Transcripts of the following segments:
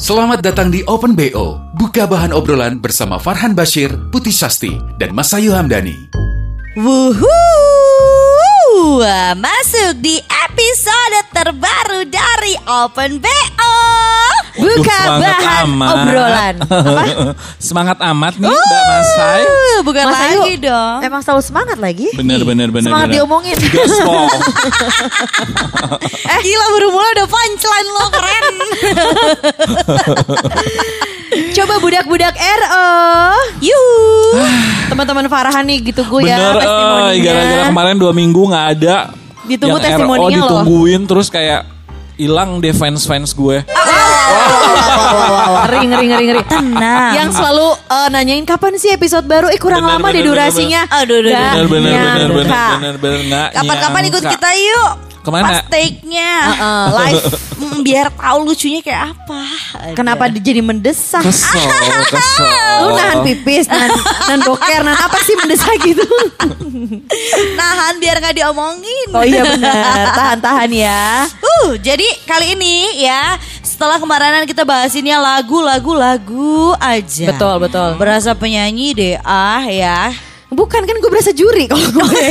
Selamat datang di Open BO. Buka bahan obrolan bersama Farhan Bashir, Putih Sasti, dan Masayu Hamdani. Wuhuu, masuk di episode terbaru dari Open BO. Buka semangat bahan amat. obrolan. Apa? Semangat amat nih Mbak Masai. Uh, bukan Mas Ayu, lagi dong. Emang selalu semangat lagi. Bener bener bener. Semangat bener. diomongin. Gaspol. Eh, gila baru mulai udah punchline lo keren. Coba budak-budak RO. Yuh. Teman-teman Farhan nih gitu gue ya Bener, eh, gara-gara kemarin dua minggu nggak ada. Ditunggu yang RO testimoninya loh. ditungguin terus kayak hilang deh fans-fans gue. Ngeri, ngeri, ngeri, ngeri. Tenang. Yang selalu eh, nanyain kapan sih episode baru? Eh kurang Bener, lama deh bener, durasinya. Aduh, aduh, Bener bener bener bener bener bener nggak Kapan-kapan ikut kita yuk. Ke mana? Pas take-nya. Heeh. Live. Mm, biar tahu lucunya kayak apa. Kenapa dia jadi mendesak? Kesel, kesel. Lu nahan pipis, nahan, nahan boker, nahan apa sih mendesak gitu? Nahan biar nggak diomongin. Oh iya benar, tahan-tahan ya. Uh, jadi kali ini ya setelah kemaranan kita bahasinnya lagu, lagu, lagu aja. Betul, betul. Berasa penyanyi deh, ah ya. Bukan kan gue berasa juri kalau gue.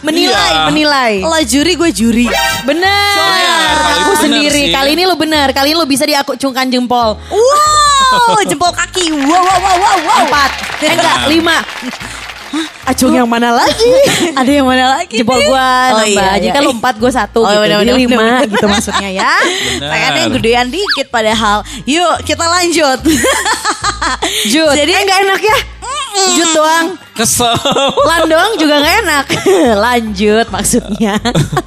Menilai, Iya. menilai. Lo juri, gue juri. Bener. Soalnya Aku sendiri. sih. Kali ini lo bener. Kali ini lo bisa diacungkan jempol. Wow, jempol kaki. Wow, wow, wow, wow, wow. Empat. Eh enggak, lima. Hah, Acung yang mana lagi? Ada yang mana lagi? Jempol gua Oh, nambah. iya, iya. Jika lo empat, gue satu Oh, gitu. bener, Jadi bener, lima bener. gitu maksudnya ya. Pengen yang gedean dikit padahal. Yuk, kita lanjut. Jut. Jadi- eh, enggak enak ya? Jut doang. Kesel. Lan doang juga nggak enak. Lanjut maksudnya.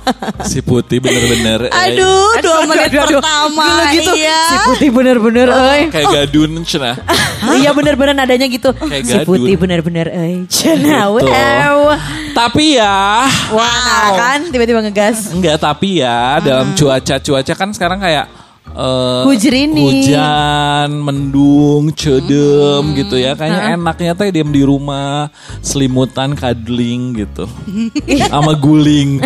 si Putih bener-bener. eh, Aduh, dua menit aduh. pertama. Gila gitu. Iya. Si putih bener-bener, euy. Kayak gadun cenah. Iya bener-bener nadanya gitu. Kayak si gadun. putih bener-bener, euy. Cina, Gitu. wow. Tapi ya, Wow. kan tiba-tiba ngegas. enggak tapi ya dalam cuaca-cuaca kan sekarang kayak eh, Hujerini. hujan, mendung, cedem gitu ya. Kayaknya enaknya teh diam di rumah, selimutan, cuddling gitu. sama guling.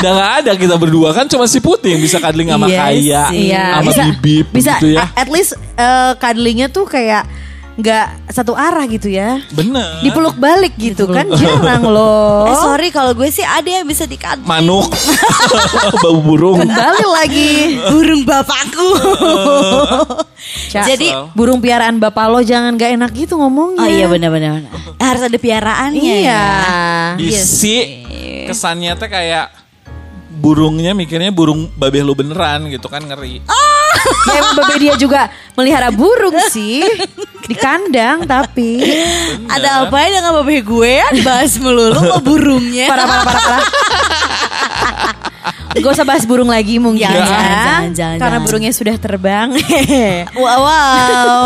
Udah gak ada kita berdua kan cuma si Putih yang bisa cuddling sama Iya Kaya. Iya, sama bisa, Bibip bisa gitu ya. at least eh, cuddlingnya tuh kayak nggak satu arah gitu ya. Bener. Dipeluk balik gitu kan jarang loh. Eh sorry kalau gue sih ada yang bisa dikandung. Manuk, bau burung. Kembali lagi. Burung bapakku. Jadi burung piaraan bapak lo jangan gak enak gitu ngomongnya. Oh iya benar-benar. Harus ada piaraannya Iya. ya. Isi kesannya teh kayak burungnya mikirnya burung babeh lu beneran gitu kan ngeri. Ya, emang babe dia juga melihara burung sih di kandang tapi Ada apa ya dengan babe gue ya dibahas melulu kok burungnya. parah parah parah parah. Gak usah bahas burung lagi mungkin Jangan, ya. jangan, jangan, jangan, Karena jangan. burungnya sudah terbang. Wow, wow.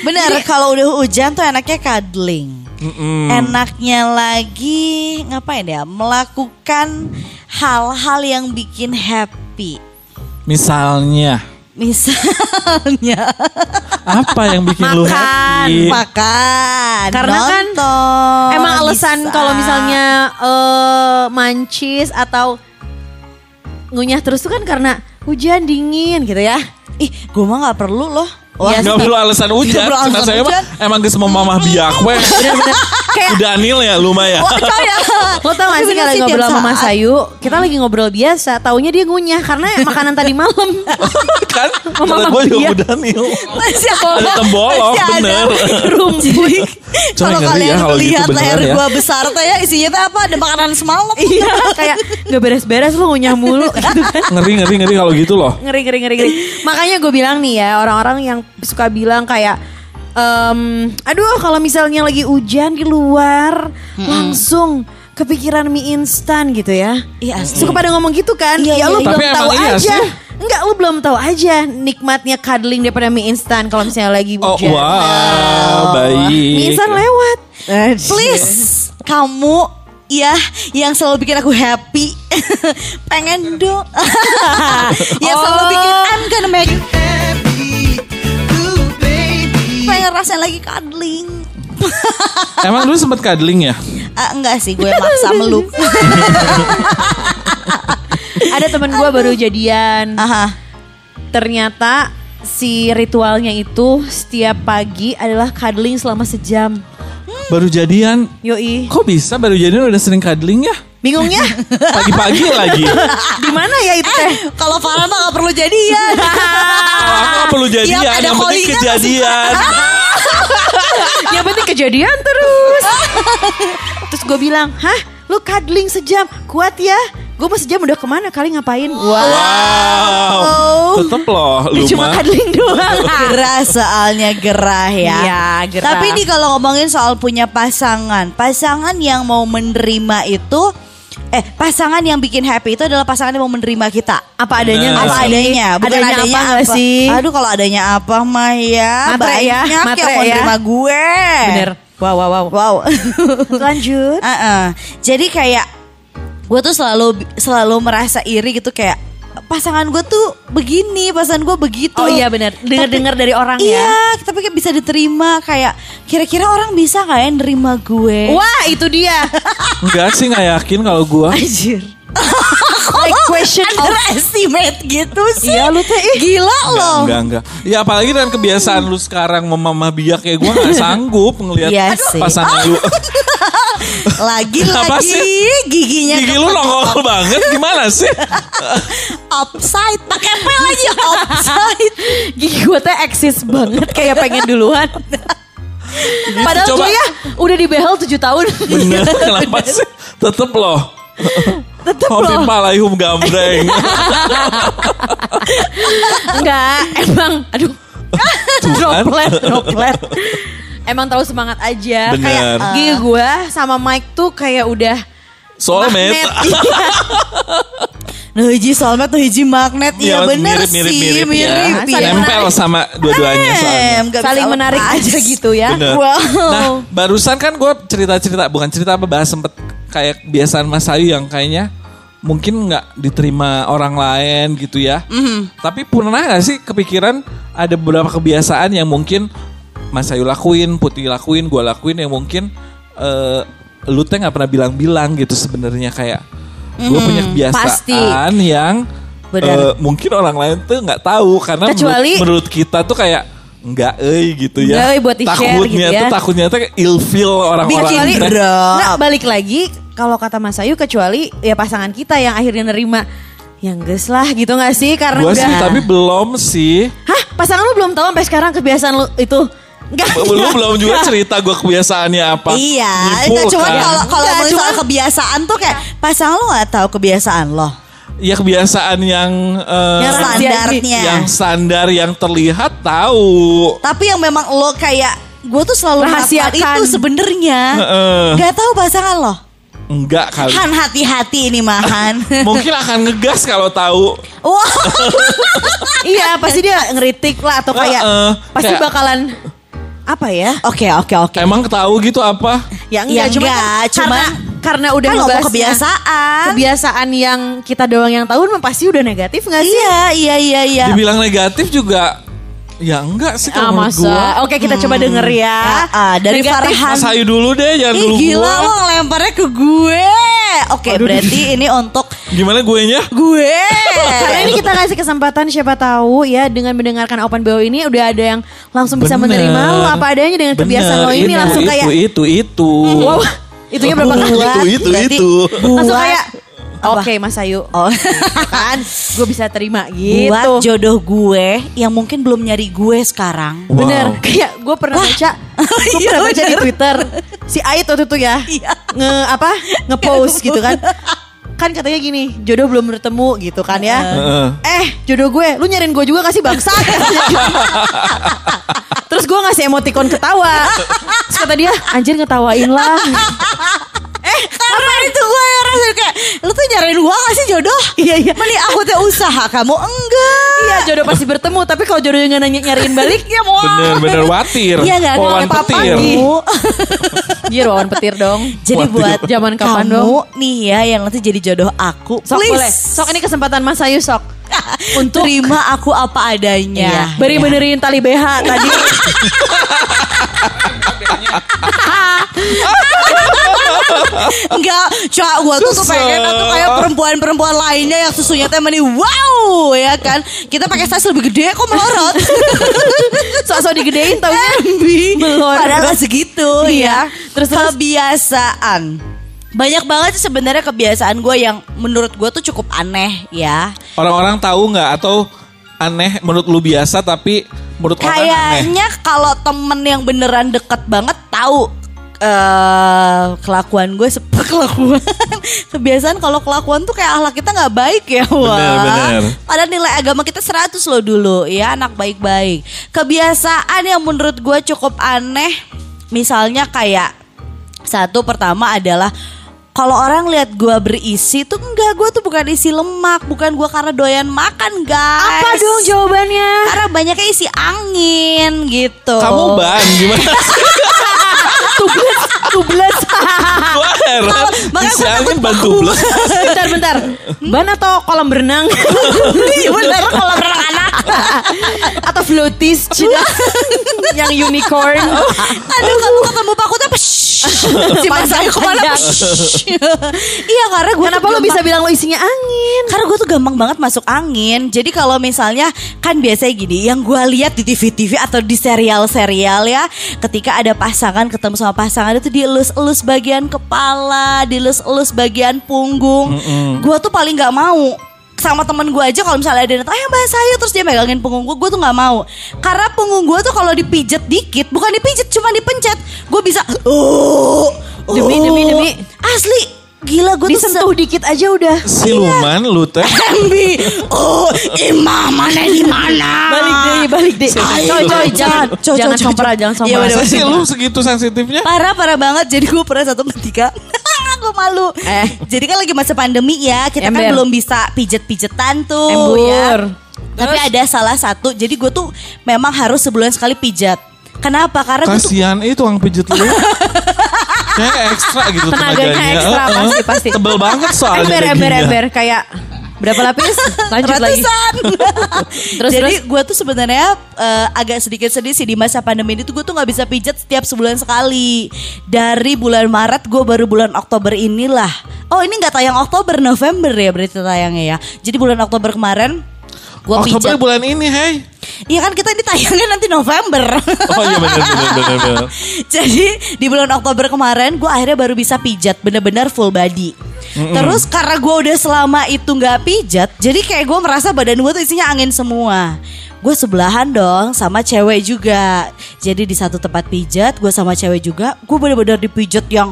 Bener kalau udah hujan tuh enaknya cuddling. Mm-mm. Enaknya lagi ngapain ya? Melakukan hal-hal yang bikin happy. Misalnya Misalnya apa yang bikin lu happy? makan, Karena kan nonton, Emang alasan kalau misalnya eh, mancis atau ngunyah terus tuh kan karena hujan dingin gitu ya. ih, gue mah nggak perlu loh. Wah, Iya Gak perlu alasan hujan. Perlu alasan Karena saya mah hujan. emang geus mau mamah biak we. Kayak Udah anil ya lumayan. Lo tau gak sih kalau ngobrol sama Mas. Ayu Kita lagi ngobrol biasa Taunya dia ngunyah Karena makanan tadi malam kan Mama gue juga udah anil. Masih Ada tembolok masih ada bener. rumput. Kalau ya kalian gitu lihat beneran leher ya. gua besar tuh ya isinya tuh apa? Ada makanan semalam. Iya kayak Gak beres-beres lo ngunyah mulu gitu kan Ngeri ngeri ngeri kalau gitu loh. Ngeri ngeri ngeri ngeri Makanya gue bilang nih ya Orang-orang yang suka bilang kayak em, Aduh kalau misalnya lagi hujan di luar Langsung kepikiran mie instan gitu ya Iya asli. Suka pada ngomong gitu kan Iya, Ya iya, lo iya. belum tahu iya aja sih. Enggak, lu belum tahu aja nikmatnya cuddling daripada mie instan kalau misalnya lagi Oh, hujan. wow, baik. Mie instan lewat. Please, kamu ya yang selalu bikin aku happy. Pengen dong. yang selalu Oh. bikin I'm gonna make you happy. Ooh, baby. Pengen rasain lagi cuddling. Emang dulu sempet cuddling ya? Ah, enggak sih, gue maksa meluk. Ada temen gue baru jadian. Aha. Ternyata si ritualnya itu setiap pagi adalah cuddling selama sejam. Baru jadian. Yoi. Kok bisa baru jadian udah sering cuddling ya? Bingungnya Pagi-pagi lagi. di mana ya itu teh? Kalau Farah mah gak perlu jadian. Kalau aku gak perlu jadian, ada yang penting kejadian. Yang penting kejadian terus. Terus gue bilang, hah lu cuddling sejam kuat ya? Gue mau sejam udah ke mana kali ngapain? Wow. Wow. Tetep loh, lu Cuma cuddling doang. gerah soalnya gerah ya. Iya, gerah. Tapi ini kalau ngomongin soal punya pasangan, pasangan yang mau menerima itu eh pasangan yang bikin happy itu adalah pasangan yang mau menerima kita. apa adanya nggak Apa sih? adanya, bukan adanya, adanya, apa nggak sih? Aduh kalau adanya apa mah ya Matre ya, banyak matre yang mau ya. menerima gue. Bener. Wow, wow, wow. Wow. Lanjut. Uh-uh. Jadi kayak gue tuh selalu selalu merasa iri gitu kayak pasangan gue tuh begini, pasangan gue begitu. Oh iya benar. Dengar-dengar dari orang iya, ya. tapi kayak bisa diterima kayak kira-kira orang bisa kayak nerima gue. Wah, itu dia. Enggak sih gak yakin kalau gua. Anjir. like question underestimate gitu sih. Iya, lu teh. Gila Enggak, loh. enggak, enggak. Ya apalagi dengan kebiasaan lu sekarang memamah biak kayak gua gak sanggup ngelihat Iya sih. pasangan lu. Lagi-lagi Apa sih? giginya Gigi lu nongol banget gimana sih? upside pakai P lagi upside. Gigi gue teh eksis banget kayak pengen duluan. Padahal Gitu, coba. gue ya udah di behel 7 tahun. Bener, kenapa sih? Tetep loh. Tetep Hobi loh. palaihum gambreng. Enggak, emang aduh. Tuh kan. droplet, droplet. Emang tahu semangat aja. Bener. Kayak gigi gue sama Mike tuh kayak udah Soulmate. magnet. Nah, hiji soalnya tuh hiji magnet. Iya Ya, bener mirip, mirip, sih. mirip, ya. mirip, ya. Nempel sama dua-duanya soalnya. Saling menarik lepas. aja gitu ya. Bener. Wow. Nah, barusan kan gue cerita-cerita, bukan cerita apa bahas sempet kayak kebiasaan Mas Ayu yang kayaknya mungkin nggak diterima orang lain gitu ya. Tapi pernah nggak sih kepikiran ada beberapa kebiasaan yang mungkin Mas Ayu lakuin, Putih lakuin, gue lakuin yang mungkin eh lu teh nggak pernah bilang-bilang gitu sebenarnya kayak gue punya kebiasaan yang Benar. eh, mungkin orang lain tuh nggak tahu karena menurut- Kecuali- menurut, kita tuh kayak enggak eh gitu ya. Nggak, euy, buat takutnya gitu ya. tuh takutnya tuh ilfil orang-orang drop. Nah, balik lagi kalau kata Mas Ayu kecuali ya pasangan kita yang akhirnya nerima yang ges lah gitu gak sih karena Gue udah sih tapi belum sih. Hah pasangan lu belum tahu sampai sekarang kebiasaan lu itu Enggak Belum belum juga cerita gue kebiasaannya apa. Iya, Nipu enggak cuman kan. kalau kalau ngomongin soal kebiasaan tuh kayak pasangan lo gak tahu kebiasaan lo. Ya kebiasaan yang eh, Yang Standarnya. yang standar yang terlihat tahu. Tapi yang memang lo kayak gue tuh selalu Rahasiakan. itu sebenarnya. Heeh. Gak tahu pasangan lo. Enggak kali. Han hati-hati ini mahan. Mungkin akan ngegas kalau tahu. Wah, Iya pasti dia ngeritik lah atau kayak Heeh, Pasti kayak- bakalan Apa ya oke oke oke. Emang tahu gitu apa? Ya Ya enggak cuma enggak, kan cuma- karena, karena udah kan ngomong kebiasaan. Kebiasaan yang kita doang yang tahu memang pasti udah negatif gak sih? Iya iya iya iya. Dibilang negatif juga ya enggak sih Ah, kalau menurut masa? gua. Oke kita coba denger ya. Ah, ah, dari Negatif. Farhan. Mas Ayu dulu deh, jangan Ih dulu gila gua. lo ngelemparnya ke gue. Oke berarti ini untuk Gimana gue nya? gue. Karena ini kita kasih kesempatan siapa tahu ya dengan mendengarkan Open BO ini udah ada yang langsung bisa Bener. menerima lo apa adanya dengan kebiasaan lo ini itu, langsung itu, kayak itu itu wow itunya berapa Oh, kali? itu itu Berarti itu Langsung kayak Oke Mas Ayu Oh. kan gue bisa terima gitu. Buat jodoh gue yang mungkin belum nyari gue sekarang. Wow. Bener, kayak gue pernah baca, gue Iya, pernah baca di. Twitter si Ait waktu itu ya Iya. nge apa ngepost gitu kan, kan katanya gini jodoh belum bertemu gitu kan ya, Heeh. eh jodoh gue, lu nyariin gue juga kasih bangsa, terus gue ngasih emoticon ketawa, terus kata dia anjir ngetawain lah, Karena itu gue yang Maksudnya kayak lu tuh nyariin uang gak sih jodoh? Iya, iya. Mending aku tuh usaha kamu enggak. Iya jodoh pasti bertemu Tapi kalau jodohnya nggak nanya nyariin balik Ya mau Bener-bener watir. Iya nggak Wawan apa-apa petir. Bu. Iya Wawan petir dong Jadi Watir. buat Zaman kapan kamu dong? nih ya yang nanti jadi jodoh aku, Sok please. boleh Sok ini kesempatan Mas Ayu sok Untuk terima aku apa adanya. Iya. Beri benerin tali BH tadi Enggak, cak gue tuh tuh pengen tuh kayak perempuan-perempuan lainnya yang susunya teh meni wow ya kan. Kita pakai size lebih gede kok melorot. Sok-sok digedein taunya Bi, Melorot. Padahal nggak segitu Iya. ya. Terus kebiasaan. Banyak banget sih sebenarnya kebiasaan gue yang menurut gue tuh cukup aneh ya. Orang-orang tahu nggak atau aneh menurut lu biasa tapi menurut orang aneh. Kayaknya kalau temen yang beneran deket banget tahu eh kelakuan gue seperti kelakuan kebiasaan kalau kelakuan tuh kayak akhlak kita nggak baik ya wah Bener, bener. padahal nilai agama kita 100 loh dulu ya anak baik-baik kebiasaan yang menurut gue cukup aneh misalnya kayak satu pertama adalah kalau orang lihat gue berisi tuh enggak gue tuh bukan isi lemak bukan gue karena doyan makan guys Apa dong jawabannya karena banyaknya isi angin gitu. Kamu ban gimana? Tubles Tubles Gua heran. makanya Isi gua angin takut ban bau. tubles. Bentar bentar Ban atau kolam berenang Iya bener kalau berenang anak. Atau floaties Cina Yang unicorn Aduh kamu ketemu Pak Kuta apa? Si Mas Ayu ke mana? Iya karena gue Kenapa lo bisa bilang lo isinya angin Karena gue tuh gampang banget masuk angin. Jadi kalau misalnya kan biasanya gini, yang gue lihat di TV-TV atau di serial-serial ya, ketika ada pasangan ketemu sama pasangan itu dielus-elus bagian kepala, dielus-elus bagian punggung. Gue tuh paling nggak mau sama temen gue aja kalau misalnya ada yang ayo mbak saya terus dia megangin punggung gue, gue tuh nggak mau. Karena punggung gue tuh kalau dipijet dikit, bukan dipijet, cuma dipencet, gue bisa. Oh, Demi, demi, demi. Asli, gila gue tuh se- Disentuh dikit aja udah Siluman lu teh. Embi, oh imam mana di mana? Balik deh balik deh Coy coy jangan Coy, Jangan coy, coy, sompra coy. Jangan Iya, sompra bener, Masa sih lu segitu sensitifnya? Parah parah banget. Jadi gue pernah satu ketika gue malu. Eh. Jadi kan lagi masa pandemi ya, kita kan Ember. belum bisa pijet-pijetan tuh Embur. ya. Tapi ada salah satu. Jadi gue tuh memang harus sebulan sekali pijat. Kenapa? Karena tuh Kasihan itu tukang pijet lu. Kayak ekstra gitu Tenaganya tenaganya. ekstra, pasti, pasti. Tebel banget soalnya. Ember ember ember Kayak Berapa lapis Lanjut lagi ratusan. Terus, Jadi gue tuh sebenarnya eh, agak sedikit sedih sih di masa pandemi ini tuh gue tuh nggak bisa pijat setiap sebulan sekali. Dari bulan Maret gue baru bulan Oktober inilah. Oh ini nggak tayang Oktober November ya berarti tayangnya ya. Jadi bulan Oktober kemarin gue Oktober pijat. bulan ini, hey. Iya kan kita ini tayangnya nanti November. Oh iya benar benar benar. Jadi di bulan Oktober kemarin gue akhirnya baru bisa pijat bener-bener full body. Terus karena gue udah selama itu nggak pijat, jadi kayak gue merasa badan gue tuh isinya angin semua. Gue sebelahan dong sama cewek juga. Jadi di satu tempat pijat, gue sama cewek juga, gue bener-bener dipijat yang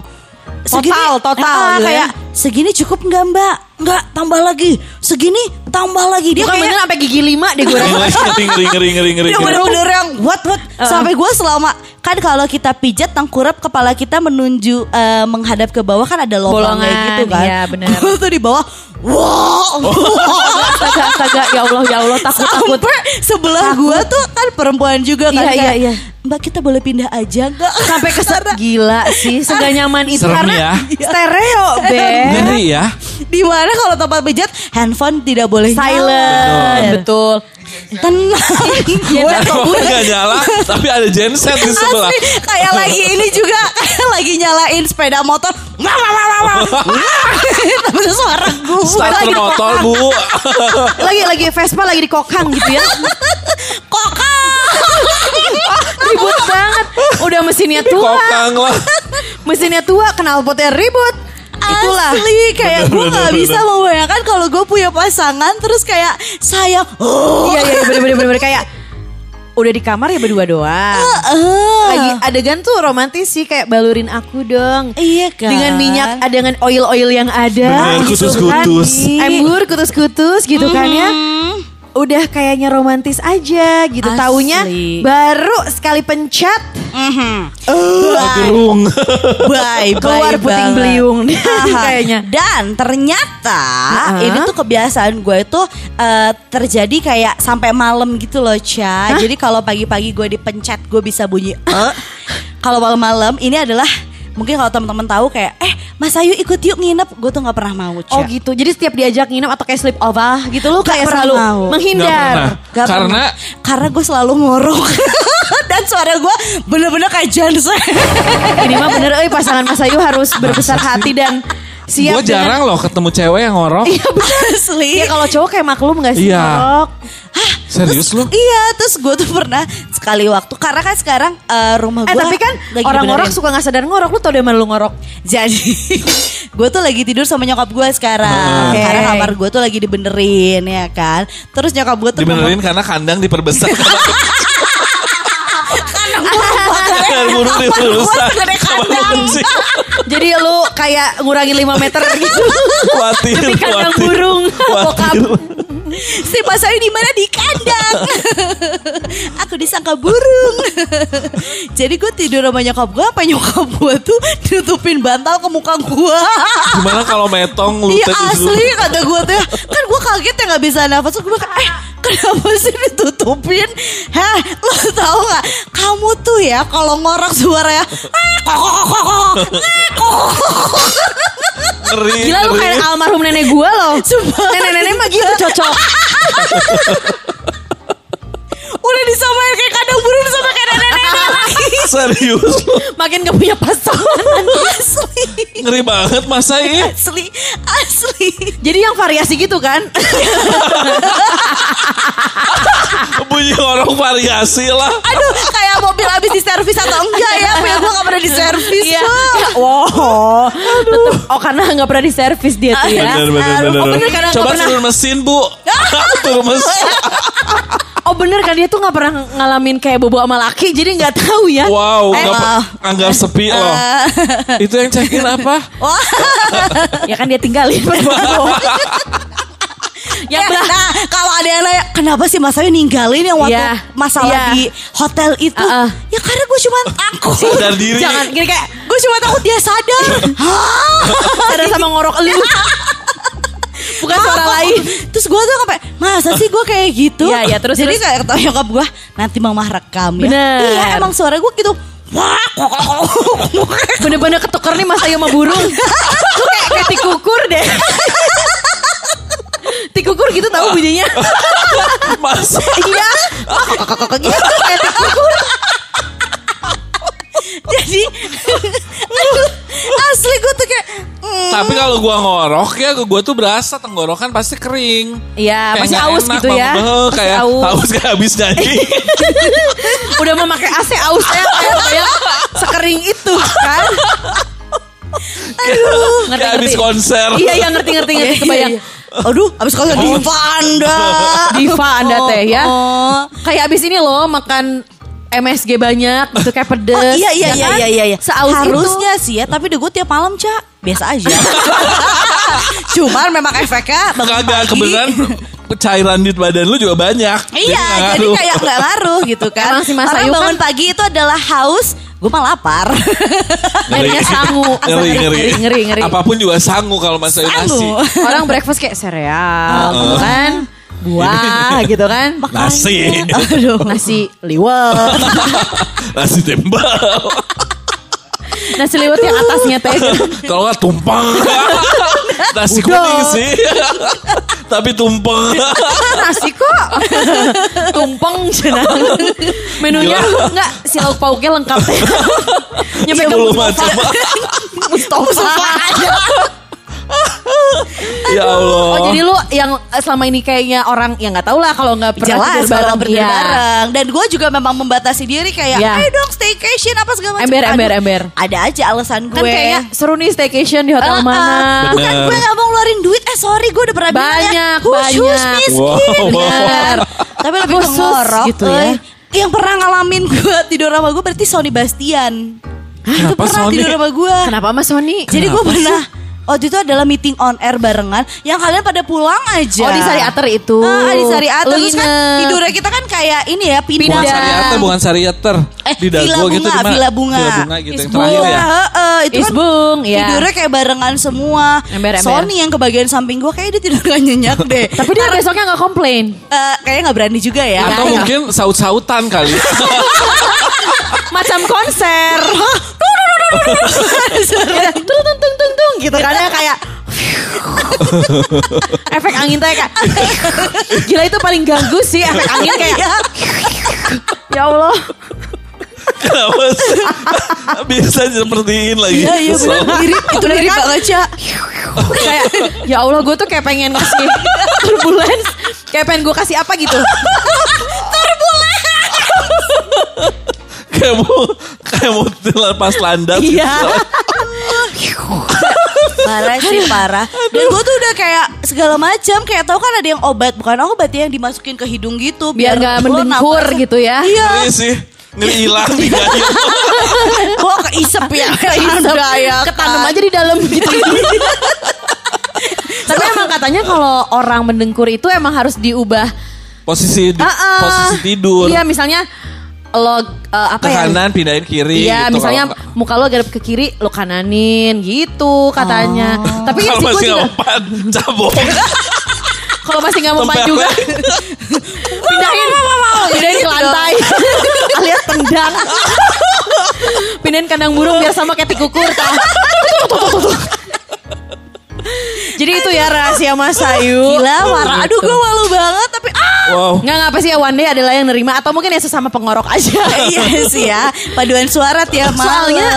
Total, total Ah, gitu ya. kayak segini cukup nggak mbak? Nggak tambah lagi. Segini tambah lagi. Dia Bukan kayak bener sampai gigi lima deh gue rasa Ngeri ngeri ngeri ngeri ngeri. dia bener-bener yang what what sampai gue selama kan kalau kita pijat tengkurap kepala kita menuju eh, menghadap ke bawah kan ada lubang kayak gitu kan iya, bener. gue tuh di bawah wow Astaga astaga Ya Allah ya Allah takut takut sampai sebelah gue tuh kan perempuan juga kan Iya, iya, iya. mbak kita boleh pindah aja nggak Sampai ke Gila sih Segak nyaman itu Serem Karena ya. stereo Be Ngeri ya. di mana kalau tempat pijat handphone tidak boleh Silent. Betul. Tenang. Gue Gue gak nyala, tapi ada genset di sebelah. Asli, kayak lagi ini juga. Kayak lagi nyalain sepeda motor. Wah, wah, wah, wah, wah. Tapi itu suara gue. Starter motor bu. Lagi lagi Vespa lagi di kokang gitu ya. Ribut banget. Udah mesinnya tua. Kokang lah. Mesinnya tua Knalpotnya ribut Itulah Asli kayak gue Bener, gak bener, bisa membayangkan kalau gue punya pasangan terus kayak sayang. Oh, Iya iya bener bener bener kayak udah di kamar ya berdua doang. eh. Lagi adegan tuh romantis sih kayak balurin aku dong. Iya kan. Dengan minyak, ah, dengan oil-oil yang ada. Bener, gitu kutus-kutus. kan. Embur, kutus-kutus gitu kan ya. Hmm. Udah kayaknya romantis aja gitu. Asli. Taunya baru sekali pencet Gerung. Bye, bye Keluar puting banget. beliung kayaknya. Dan ternyata Heeh. ini tuh kebiasaan gue itu eh, terjadi kayak sampai malam gitu loh, Ca. Jadi kalau pagi-pagi gue dipencet gue bisa bunyi eh. Kalau malam-malam ini adalah mungkin kalau teman-teman tahu kayak eh Mas Ayu ikut yuk nginep, gue tuh nggak pernah mau, Ca. Oh gitu. Jadi setiap diajak nginep atau kayak sleep over gitu lu kayak pernah selalu mau. menghindar. Nggak Gak Karena pernah. karena gue selalu ngorok dan suara gue bener-bener kayak Jansen. Ini mah bener euy pasangan Mas Ayu harus berbesar hati dan siap gue jarang loh ketemu cewek yang ngorok. Iya bener. Asli. Ya kalau cowok kayak maklum gak sih Iya. ngorok? Serius lu? Iya, terus gue tuh pernah sekali waktu karena kan sekarang eh, rumah Eh gue tapi kan lagi orang ngorok suka gak sadar ngorok. Lu tau dari mana lu ngorok? Jadi gue tuh lagi tidur sama nyokap gue sekarang Oke. karena kamar gue tuh lagi dibenerin ya kan. Terus nyokap gue tuh Dibenerin karena kandang diperbesar. Kandang burung kandang. Kecil. Jadi lu kayak ngurangin 5 meter gitu. Khawatir, Tapi kandang khawatir. burung. Khawatir. si Mas Ayu di mana di kandang. Aku disangka burung. Jadi gue tidur sama nyokap gue, apa nyokap gue tuh nutupin bantal ke muka gue. Gimana kalau metong lu Iya asli kata gue tuh Kan gue kaget ya gak bisa nafas gue kayak eh kenapa sih ditutupin Hah lo tau gak Kamu tuh ya kalau ngorok suaranya. Ngeri, Gila lu ngeri. kayak almarhum nenek gua loh. Nenek-nenek mah gitu cocok. Udah disamain kayak kandang burung sama kayak nenek-nenek lagi Serius lu? Makin gak punya pasangan. Asli Ngeri banget masa ini? Asli Asli Jadi yang variasi gitu kan? Bunyi ngorok variasi lah. Aduh kayak mobil habis diservis atau enggak ya Punya gue gak pernah diservis Iya. Wah. Wow. Tetep, oh karena nggak pernah diservis dia tuh ya. Bener, bener, bener. Oh bener karena Coba turun mesin bu. turun mesin. Oh bener kan dia tuh nggak pernah ngalamin kayak bobo sama laki, jadi nggak tahu ya. Wow, Eh, nggak pe- anggap sepi loh. Itu yang cekin apa? ya kan dia tinggalin. Ya, belah. nah, kalau ada yang nanya, kenapa sih Mas Ayu ninggalin yang waktu Iya, masalah iya. di hotel itu? Uh-uh. Ya karena gue cuma takut. Sadar diri. Jangan gini kayak gue cuma takut dia sadar. sadar sama ngorok lu. Bukan suara lain. Terus gue tuh sampai, masa sih gue kayak gitu? Iya, iya, terus, Jadi terus. kayak kata nyokap gue, nanti mama rekam ya. Bener. Iya emang suara gue gitu. Bener-bener ketuker nih Mas Ayu sama burung. Lu kayak, kayak tikukur deh. tikukur gitu tahu bunyinya. Masa? Iya. Kok, kok, kok, kok, gitu. Kayak tikukur. Jadi, asli gue tuh kayak, mm, Tapi kalau gua ngorok ya gua tuh berasa tenggorokan pasti kering. Iya, masih aus enak, gitu ya. Bang. Beh, Masih kayak aus. aus kayak habis nyanyi. Udah memakai AC ausnya kayak kayak sekering itu kan. Aduh, kayak habis konser. Iya, iya ngerti ngerti ngerti kebayang. aduh, abis kalau diva anda. Diva Anda teh ya. Oh. Kayak abis ini loh makan MSG banyak gitu kayak pedes. Oh, iya iya ya iya kan? iya iya iya. Seaus Harusnya sih ya, tapi udah gue tiap malam, Cak. Biasa aja. Cuman memang efeknya bangun Kagak kebetulan cairan di badan lu juga banyak. Iya, jadi ngaruh. kayak nggak ngaruh gitu kan. Emang si Mas Orang kan- bangun pagi itu adalah haus, gue mah lapar. Akhirnya sangu. ngeri, ngeri, ngeri, ngeri, ngeri. Apa pun juga sangu kalau masakin nasi. Orang breakfast kayak sereal, gitu kan. Buah gitu kan. Nasi. Aduh, nasi liwet. nasi tembal. Nasi liwet yang atasnya teh. Kalau nggak tumpeng. nasi kuning sih. Tapi tumpeng. nasi kok tumpeng cenah menunya Gila. enggak si lauk pauknya lengkap nyampe ke Mustafa macam. Mustafa ya Allah. oh jadi lu yang eh, selama ini kayaknya orang yang nggak tahu lah kalau nggak pernah Jelas tidur bareng kalau berdua Iya. bareng. Dan gue juga memang membatasi diri kayak, Iya. ayo dong staycation apa segala macam. Ember, ember, ember. Ada aja alasan gue. kan kayaknya seru nih staycation di hotel Ah, ah. mana Bukan gue gak mau ngeluarin duit Eh sorry gue udah pernah bilang ya Banyak, Hush, hush, banyak. miskin Wow. Bener. Tapi lebih Khusus ngorok gitu ya. Yang pernah ngalamin gue tidur sama gue berarti Sony Bastian Itu Kenapa pernah Sony? tidur sama gue kenapa mas Sony Jadi gue pernah waktu itu adalah meeting on air barengan yang kalian pada pulang aja. Oh di Sari Ater itu. Ah, di Sari Ater. Lu Terus kan tidurnya kita kan kayak ini ya pindah. Bukan Sariater, bukan Sariater. Eh, di Dago Villa gitu Bunga, di? Villa Bunga. Villa Bunga gitu yang Isbung. terakhir ya. Heeh, itu kan Isbung, ya. tidurnya kayak barengan semua. Ember-ember. Sony yang ke bagian samping gue kayak dia tidur gak nyenyak deh. Tapi dia besoknya nggak komplain. Eh, kayaknya nggak berani juga ya. Atau Iya. mungkin saut-sautan kali. Macam konser. Ya, tung tung tung tung tung gitu kan ya kayak efek angin teh kayak gila itu paling ganggu sih efek angin kayak ya Allah Kenapa sih? Bisa sepertiin lagi. Iya iya benar mirip itu mirip banget Ca. kayak ya Allah gue tuh kayak pengen ngasih turbulence kayak pengen gue kasih apa gitu Kayak mau kayak mau lepas landas. iya Parah sih parah. Dan gue tuh udah kayak segala macam kayak tahu kan ada yang obat bukan obat ya yang dimasukin ke hidung gitu biar nggak lo mendengkur gitu ya Iya. Ngeri sih. Ngeri hilang di gayung. Kok keisep ya? Keisep, ketanam aja di dalam gitu tapi emang katanya kalau orang mendengkur itu emang harus diubah Posisi di- Ah, ah. posisi tidur. iya misalnya lo eh, apa Ke ya kanan pindahin kiri Iya, gitu. misalnya Kalau muka lo garap ke kiri, lo kananin gitu katanya. Tapi ya kalau sih gue juga mempan, cabok. kalau masih nggak mempan Tempel. juga, pindahin, pindahin ke lantai, alias tendang, pindahin kandang burung biar sama kayak tikukur. Jadi itu ya rahasia Mas Ayu. Gila, marah. Aduh, gue malu banget tapi ah. Wow. Nggak ngapa sih ya one day adalah yang nerima atau mungkin ya sesama pengorok aja. iya sih ya. Paduan suara tiap malam. Soalnya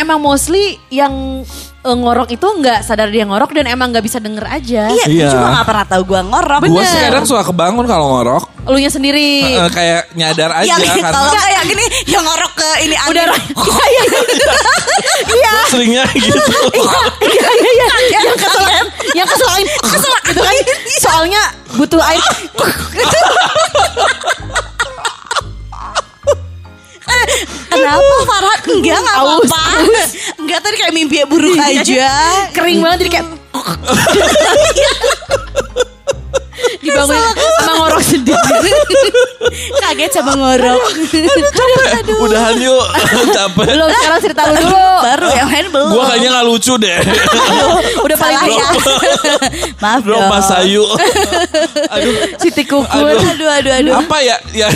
emang mostly yang eh, ngorok itu nggak sadar dia ngorok dan emang nggak bisa denger aja. Iya, Iya. cuma gak pernah tahu gue ngorok. Gue sih kadang suka kebangun kalau ngorok. Elunya sendiri. Eh, kayak nyadar aja yang kan. kalau kayak gini yang ngorok ke ini angin. Udah Iya iya iya. Iya. Seringnya gitu. Iya iya iya. Yang kesel yang kesel angin. Kesel gitu kan. Soalnya butuh air. Kenapa Farhan? Enggak, enggak apa-apa. Enggak tadi kayak mimpi buruk aja. Kering banget jadi kayak dibangun sama ngorok sendiri. Kaget sama ngorok. Udahan yuk. Capek. Belum sekarang cerita lu dulu. Baru yang lain belum. Gue kayaknya gak lucu deh. Udah paling ya. Maaf Bro, dong. Mas Ayu. Aduh. si tikukur. Aduh. Aduh, aduh, aduh. Apa ya? Ya,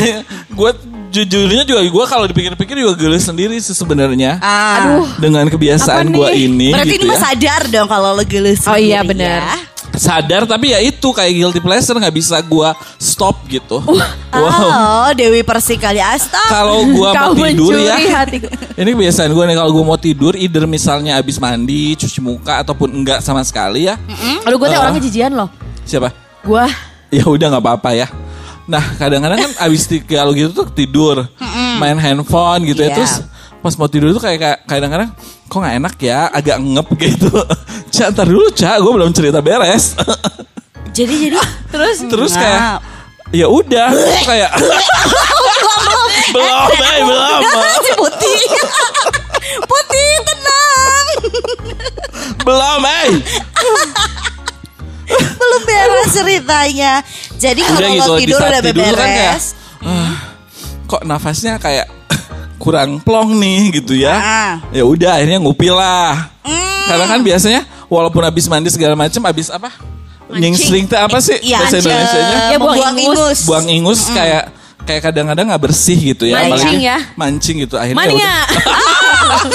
gue jujurnya juga gue kalau dipikir-pikir juga gelis sendiri sih sebenarnya. Ah. Aduh. Dengan kebiasaan gue ini Berarti gitu ini ya. sadar dong kalau lo gelis Oh iya, sendiri benar. ya. Sadar tapi ya itu kayak guilty pleasure nggak bisa gue stop gitu. Wow. Oh, Dewi Persik kali astaga. Kalau gue Kau mau tidur ya. hatiku. Ini kebiasaan gue nih kalau gue mau tidur, either misalnya abis mandi, cuci muka ataupun enggak sama sekali ya. Aduh gue tuh Ah. orangnya jijian loh. Siapa? Gue ya udah nggak apa-apa ya. Nah kadang-kadang kan abis kalau gitu tuh tidur, main handphone gitu Iya. ya. Terus pas mau tidur tuh kayak kadang-kadang kok nggak enak ya, agak ngep gitu. Cak, ntar dulu cak, gue belum cerita beres. Jadi jadi terus Terus kayak ya udah, kayak belum, eh, belum. si putih. putih tenang. belum, eh. Belum beres ceritanya. Jadi kalau lo gitu, di tidur udah tidur tuh kan kayak. "Ah, kok nafasnya kayak kurang plong nih gitu ya. Ah. Ya udah akhirnya ngupil lah. Hmm. Karena kan biasanya walaupun habis mandi segala macam habis apa? Nyingsling teh apa sih Iya, bahasa Indonesianya? Ya, buang buang ingus. ingus. Buang ingus kayak kayak kadang-kadang nggak bersih gitu ya. Mancing Apalagi ya. Mancing gitu akhirnya. Mania. udah.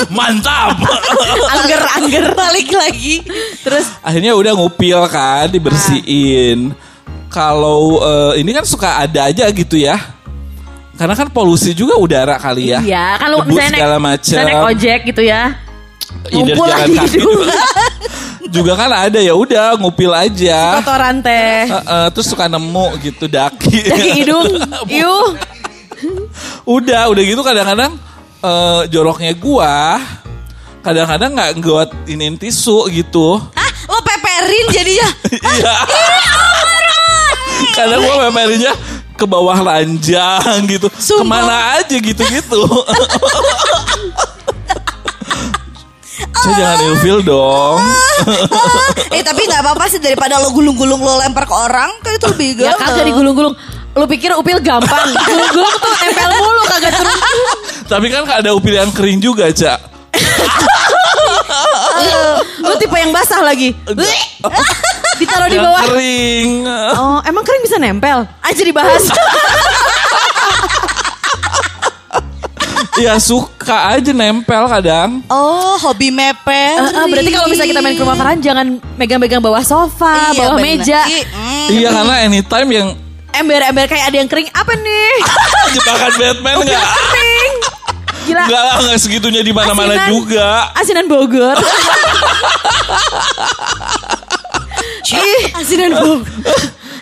Mantap. angger angger. Balik lagi. Terus akhirnya udah ngupil kan, dibersihin. Kalau eh, ini kan suka ada aja gitu ya. Karena kan polusi juga udara kali ya. Iya, kan lu Debu misalnya naik, segala macam. naik ojek gitu ya. Either ngumpul jalan lagi kaki juga. juga kan ada ya udah ngupil aja. Kotoran teh. Eh, eh, terus suka nemu gitu daki. Daki hidung. Iuh. udah, udah gitu kadang-kadang eh, joroknya gua kadang-kadang nggak gua inin tisu gitu. Ah, lo peperin jadinya. Iya. Kadang gua memorinya ke bawah ranjang gitu. Sumpah. Ke mana aja gitu-gitu. Saya jangan ilfil dong. eh tapi nggak apa-apa sih daripada lo gulung-gulung lo lempar ke orang kan itu lebih Ya gampang. kagak digulung-gulung. Lu pikir upil gampang? Gulung-gulung tuh nempel mulu kagak turun. Tapi kan ada upil yang kering juga, Cak. Lu tipe yang basah lagi. Ditaruh di bawah. kering. Oh, emang kering bisa nempel? Aja dibahas. Ya suka aja nempel kadang. Oh, hobi mepet. Eh, eh, berarti kalau misalnya kita main ke rumah Farhan jangan megang-megang bawah sofa, Iya, bawah bener. meja. Ih, mm. Iya karena anytime yang Ember-ember kayak ada yang kering. Apa nih? jebakan Batman nggak? kering. Gila. Enggak lah, nggak segitunya di mana-mana juga. Asinan Bogor. Ih, asinan Bogor.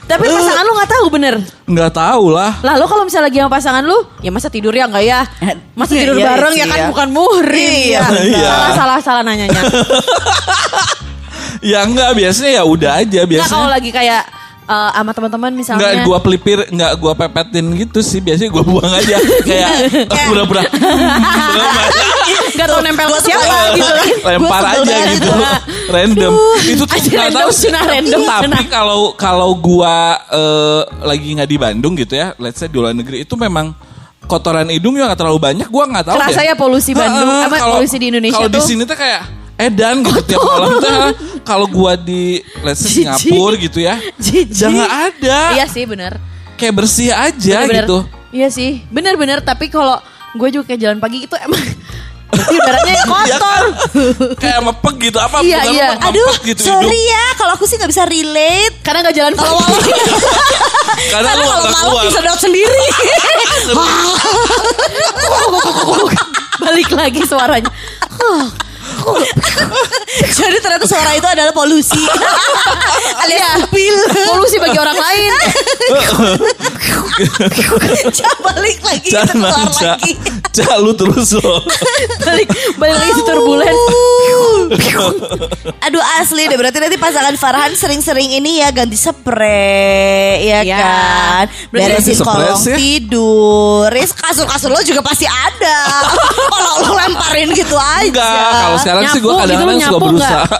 Tapi pasangan lu gak tahu bener. Nggak tahu lah. Lah lo kalau misalnya lagi sama pasangan lu, ya masa tidur ya enggak ya? Masa tidur Iya, bareng iya ya kan sih, ya. bukan muhrim. Iya, ya. benar. Salah salah salah nanyanya. Ya enggak, biasanya ya udah aja Nah biasanya. kalau lagi kayak eh, sama teman-teman misalnya. Enggak gua pelipir, enggak gua pepetin gitu sih. Biasanya gua buang aja kayak pura-pura. Gak tau nempel ke siapa gitu. Lempar aja gitu. itu. Random. Itu tuh nggak tahu sih. random, Tapi kalau kalau gua eh, lagi nggak di Bandung gitu ya, let's say di luar negeri itu memang kotoran hidung juga nggak terlalu banyak. Gua nggak tahu Kerasa ya polusi Bandung, kalau- polusi di Indonesia Kalau di sini tuh kayak edan gitu tiap malam tuh. Kalau gua di let's say. Singapura gitu ya, Jijik. jangan ada. Iya sih bener. Kayak bersih aja Bener-bener. gitu. Iya sih, bener-bener. Tapi kalau gue juga kayak jalan pagi itu emang ibaratnya Iya kotor. kan? Kayak mepek gitu apa Iya, bukan iya. mepek Aduh, gitu sorry hidung. ya kalau aku sih nggak bisa relate. Karena gak jalan pagi. Karena lu kalau malam keluar. disedot sendiri. Balik lagi suaranya. Jadi ternyata suara itu adalah polusi. Alias pil. Polusi bagi orang lain. Cak balik lagi Ca, kita keluar Ca, lagi. Ca, lu terus loh. Balik, balik lagi si turbulence. Aduh asli deh berarti nanti pasangan Farhan sering-sering ini ya ganti spray ya Iya. kan. Beresin kolong sih? tidur. Ris kasur-kasur lo juga pasti ada. Kalau lo lemparin gitu aja. Enggak, kalau sekarang sih gue gitu, kadang-kadang lu suka berusaha.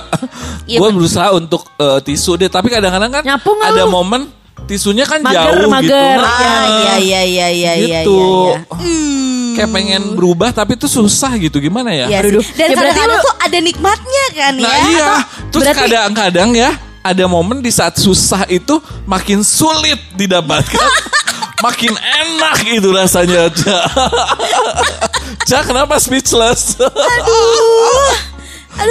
Iya, gue berusaha untuk eh, tisu deh, tapi kadang-kadang kan Nyapu ada lu? momen tisunya kan Mager, jauh mager. gitu. Ah, iya iya iya iya iya gitu. iya. Hmm. Kayak pengen berubah tapi tuh susah gitu gimana ya? Iya Aduh. Dan ya berarti kadang-kadang lu- tuh ada nikmatnya kan Nah ya. iya, terus berarti- kadang-kadang ya ada momen di saat susah itu makin sulit didapatkan, makin enak itu rasanya. Ca, Ca kenapa speechless? Aduh.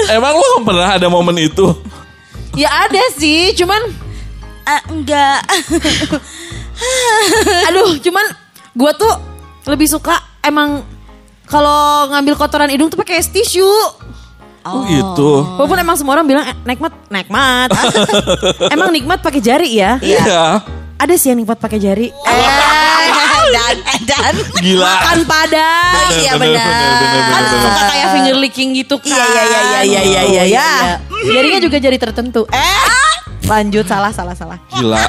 Emang lo pernah ada momen itu? Ya ada sih, cuman Ah, enggak. aduh, cuman gue tuh lebih suka emang kalau ngambil kotoran hidung tuh pakai es tisu. Oh, gitu. Walaupun emang semua orang bilang eh, nikmat, nikmat. emang nikmat pakai jari ya? Iya. Ada sih yang nikmat pakai jari. Eh, dan dan Gila. Makan padang. iya benar. Kan suka kayak finger licking gitu kan. Iya, iya, iya, iya, iya, iya, iya, Ya. iya. Jarinya juga jari tertentu. Eh, lanjut salah salah salah. Gila.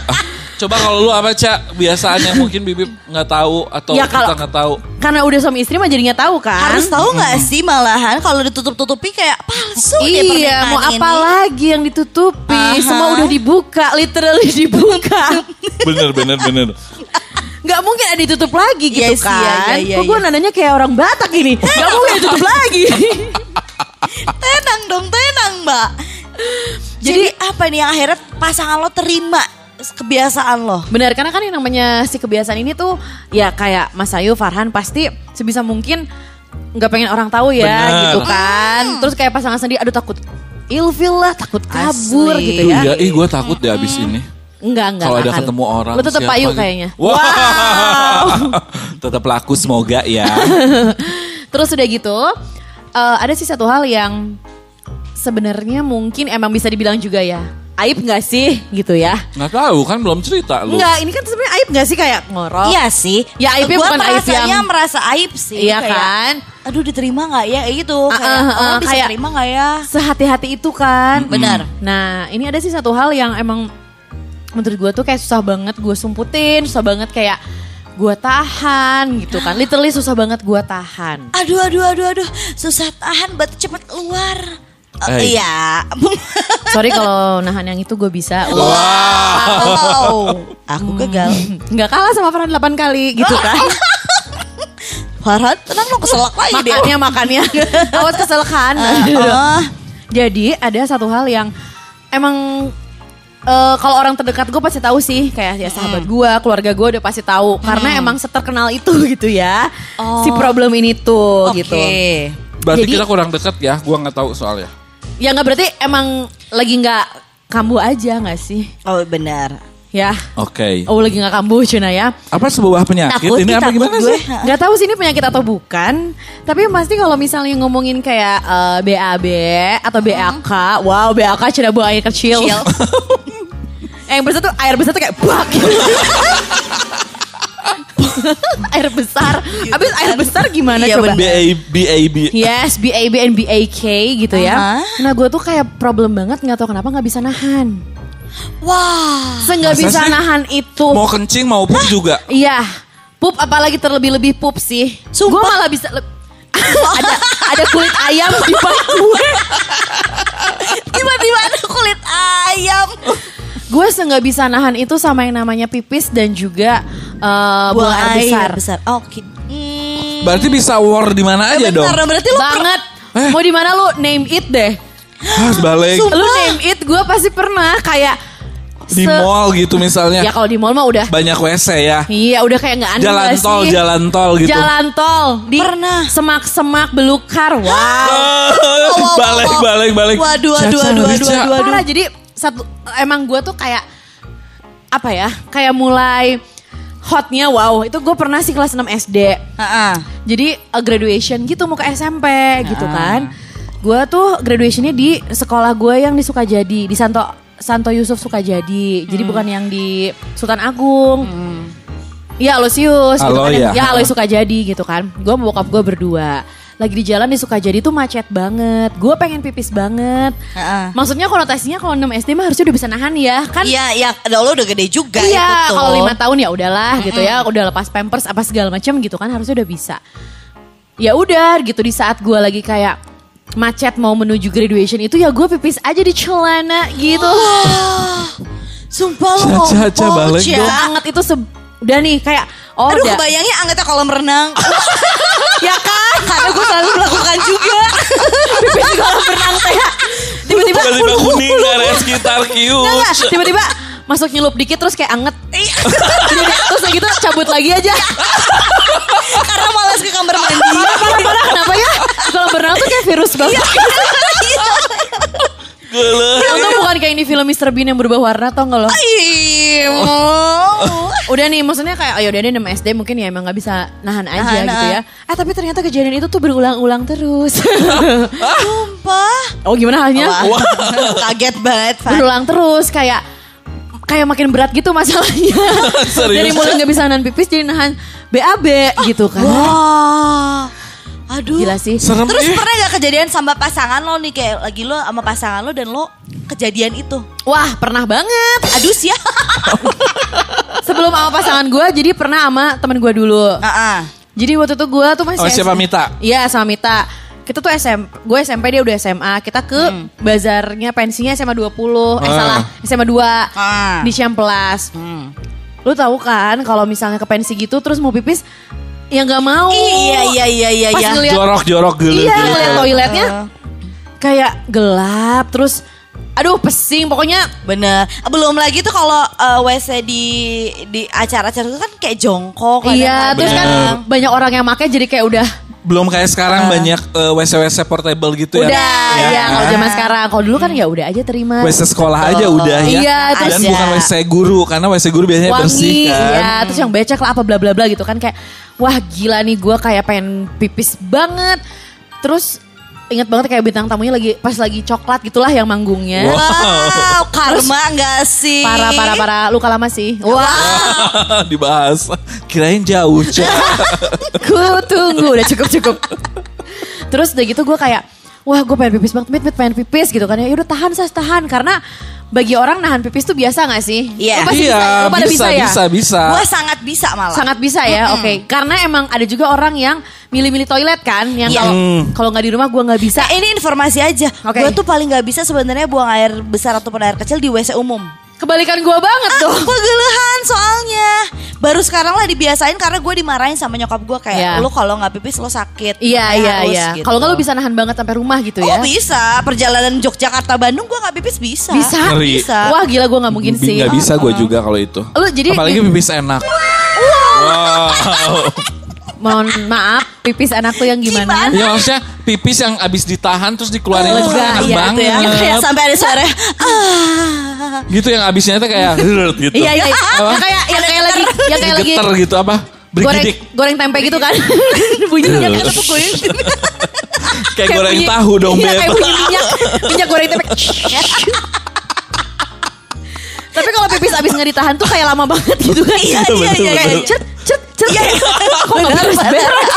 Coba kalau lu apa Cak? Biasaan yang mungkin Bibip nggak tahu atau Ya, kita nggak tahu. Karena udah suami istri mah jadinya tahu kan. Harus tahu nggak sih malahan kalau ditutup-tutupi kayak palsu deh Iya, pernikahan mau apa ini. lagi yang ditutupi? Aha. Semua udah dibuka, literally dibuka. Bener bener bener. Gak mungkin ada ditutup lagi gitu Iya sih, kan. iya, iya, Kok gue iya. nadanya kayak orang Batak ini. Gak mungkin ditutup lagi. Tenang dong, tenang mbak. Jadi, apa nih yang akhirnya pasangan lo terima kebiasaan lo? Benar, karena kan yang namanya si kebiasaan ini tuh ya kayak Mas Ayu, Farhan pasti sebisa mungkin nggak pengen orang tahu ya Benar. gitu kan. Terus kayak pasangan sendiri, aduh takut ilfil lah, takut kabur Asli. gitu ya. Iya, ih gue takut deh abis ini. Enggak, enggak. Kalau ada akan. ketemu orang. Lo tetap siapa payu gitu. kayaknya. Wow. Tetap laku semoga ya. Terus udah gitu, eh, ada sih satu hal yang sebenarnya mungkin emang bisa dibilang juga ya. Aib gak sih gitu ya? Nggak tahu kan belum cerita lu. Enggak, ini kan sebenarnya aib gak sih kayak ngorok? Iya sih. Ya, aibnya Gua bukan aib merasanya yang- merasa aib sih. Iya Kayak, kan? Aduh diterima nggak ya? Gitu. Ah, Kayak ah, ah, orang bisa kayak- terima nggak ya? Sehati-hati itu kan. Benar. Nah, ini ada sih satu hal yang emang menurut gue tuh kayak susah banget gue sumputin, susah banget kayak gue tahan gitu kan. Literally susah banget gue tahan. Aduh, aduh, aduh, aduh. Susah tahan, berarti cepat keluar. Eh. Iya. Sorry kalau nahan yang itu gue bisa. wow. Aku gagal. Nggak kalah sama Farhan 8 kali gitu kan. Farhan, tenang lo keselak lagi dia. makannya makannya. Awas kesel kan. Ah. Jadi ada satu hal yang emang eh, kalau orang terdekat gue pasti tahu sih kayak ya sahabat gue, keluarga gue udah pasti tahu karena emang seterkenal itu gitu ya si problem ini tuh Oke. gitu. Berarti Jadi- kita kurang dekat ya. Gua nggak tahu soalnya. Ya nggak berarti emang lagi nggak kambuh aja nggak sih? Oh benar. Ya, Oke. oh lagi nggak kambuh Cuna ya. Apa sebuah penyakit? Takut Ini apa gimana gue. sih? Nggak tahu sih ini penyakit atau bukan, tapi yang pasti kalau misalnya ngomongin kayak eh, BAB atau BAK, wow BAK Cuna buang air kecil. air besar tuh kayak bak. air besar. Abis air besar gimana Iya, coba? bener. B A B A B. Yes, BAB and BAK gitu ya. Aha. Nah gue tuh kayak problem banget nggak tahu kenapa nggak bisa nahan. Wah. Seenggak Masa bisa sih? nahan itu. Mau kencing mau pup juga. Iya, pup apalagi terlebih-lebih pup sih. Sumpah. Gue malah bisa le- ada ada kulit ayam di paha gue. Tiba-tiba ada kulit ayam. Gue seenggak bisa nahan itu sama yang namanya pipis dan juga eh, buang air besar. besar. Oke. Hmm. Berarti bisa war di mana aja dong. Bentar, berarti lu Banget. Mau di mana lu name it deh. Harus balik Lu name it gue pasti pernah kayak di se- mall gitu misalnya. Ya kalau di mall mah udah Banyak WC ya. Iya udah kayak nggak aneh Jalan tol, sih? jalan tol gitu. Jalan tol di Pernah. semak-semak belukar. Wow. balik, balik, balik. Waduh, waduh, waduh, waduh, waduh. Parah jadi satu emang gue tuh kayak apa ya? Kayak mulai hotnya wow itu gue pernah sih kelas 6 SD. Heeh. Jadi uh, graduation gitu mau ke SMP gitu kan. Gue tuh graduationnya di sekolah gue yang di Sukajadi di Santo Santo Yusuf Sukajadi. Jadi bukan yang di Sultan Agung. Iya Aloysius gitu kan. ya. Ya Aloy Sukajadi gitu kan. Gue bokap gue berdua. Lagi di jalan di Sukajadi tuh macet banget. Gue pengen pipis banget. Heeh. Maksudnya konotasinya kalau 6 SD mah harusnya udah bisa nahan ya kan. Iya, iya, lo udah gede juga Iya, itu tuh. kalau lima tahun ya udahlah gitu ya, udah lepas pampers apa segala macam gitu kan harusnya udah bisa. Ya udah gitu di saat gue lagi kayak macet mau menuju graduation itu ya gue pipis aja di celana gitu. Sumpah lo Caca, ngomong, Caca, balik Ca. dong. Anget itu se- udah nih kayak oh Aduh udah. kebayangnya angetnya kolam renang. ya kan Karena gue selalu melakukan juga. pipis di kolam renang teh. Tiba-tiba Tiba-tiba kuning area sekitar cute. tiba-tiba masuk nyelup dikit terus kayak anget. Iya. Terus kayak gitu cabut lagi aja. Karena malas ke kamar mandi. Parah, parah. Kenapa ya? Kolam renang tuh kayak virus banget. Gele. Untung bukan kayak ini film Mr. Bean yang berubah warna tau gak lo? Oh. Udah nih maksudnya kayak oh udah deh 6 SD mungkin ya emang gak bisa nahan aja Nahan, gitu ya. Eh tapi ternyata kejadian itu tuh berulang-ulang terus. Sumpah. oh gimana halnya? Wah, Kaget banget, Fan. Berulang terus kayak kayak makin berat gitu masalahnya. Serius? Dari mulai gak bisa nahan pipis jadi nahan BAB gitu kan. Wah. Aduh. Gila sih. Serem Terus ih. pernah gak kejadian sama pasangan lo nih kayak lagi lo sama pasangan lo dan lo kejadian itu? Wah pernah banget. Aduh sih ya. Sebelum sama pasangan gue jadi pernah sama temen gue dulu. Heeh. Jadi waktu itu gue tuh masih Oh, siapa SM. Mita? Iya sama Mita. Kita tuh SMP, gue SMP dia udah SMA. Kita ke bazarnya pensinya SMA 20. Eh Ah. salah, SMA 2 Ah. di Ciamplas. Hmm. Lu tahu kan kalau misalnya ke pensi gitu terus mau pipis ya nggak mau. Iya iya iya iya Pas iya. ngeliat Jorok-jorok gele. Iya, gele. ngeliat toiletnya kayak gelap terus aduh pesing pokoknya Bener. Belum lagi tuh kalau eh, WC di di acara-acara itu kan kayak jongkok. iya terus kan banyak orang yang pakai jadi kayak udah Belum kayak sekarang banyak eh, WC-WC portable gitu ya. udah Ya ya kan? kalau zaman sekarang kalau dulu kan ya udah aja terima WC sekolah aja udah ya. Iya, Dan terus- bukan WC guru karena WC guru biasanya bersih wangi kan. iya terus yang becek lah apa bla bla bla gitu kan kayak wah gila nih gue kayak pengen pipis banget terus inget banget kayak bintang tamunya lagi pas lagi coklat gitulah yang manggungnya. Wow, karma gak sih? parah parah parah. Luka lama sih. Wah. Dibahas. Kirain jauh, ku tunggu udah cukup cukup. Terus udah gitu gue kayak wah gue pengen pipis banget mit mit pengen pipis gitu kan ya udah tahan sas tahan karena bagi orang nahan pipis tuh biasa gak sih Iya. Lu pasti Iya, bisa, pada bisa, bisa, ya bisa, bisa. Gue sangat bisa malah. sangat bisa ya oke karena emang ada juga orang yang milih-milih toilet kan yang Iya. kalau Hmm. kalau nggak di rumah gue nggak bisa. Nah ini informasi aja. Oke. Gue tuh paling nggak bisa sebenarnya buang air besar ataupun air kecil di WC umum. Kebalikan gue banget Ah, dong. pegelehan soalnya. Baru sekarang lah dibiasain karena gue dimarahin sama nyokap gue kayak Iya. lu kalau nggak pipis lo sakit. Iya iya harus," iya. gitu. Kalau nggak lu bisa nahan banget sampai rumah gitu Oh ya. bisa perjalanan Yogyakarta Bandung gue nggak pipis bisa. Bisa? Ngeri. Bisa. Wah gila gue nggak mungkin sih. nggak bisa gue juga kalau itu. Lu jadi Apalagi pipis enak. Wow. Mohon maaf pipis anak tuh yang gimana? Ya maksudnya pipis yang abis ditahan terus dikeluarin itu Lega, enak iya, banget. itu ya. Yang kayak sampai ada suara ah. Gitu yang abisnya tuh kayak gitu. Iya iya. Yang kayak yang kayak lagi yang kayak lagi Geter gitu apa? goreng Brigidik. goreng tempe gitu kan. Bunyinya Iya. kayak tepuk goreng. Kayak goreng tahu dong, Iya Beb. kayak bunyi minyak minyak goreng tempe. Tapi kalau pipis abis nggak ditahan tuh kayak lama banget gitu kan. Iya, iya, iya, Kayak iya. cet cet cet. Kok nggak beres beres?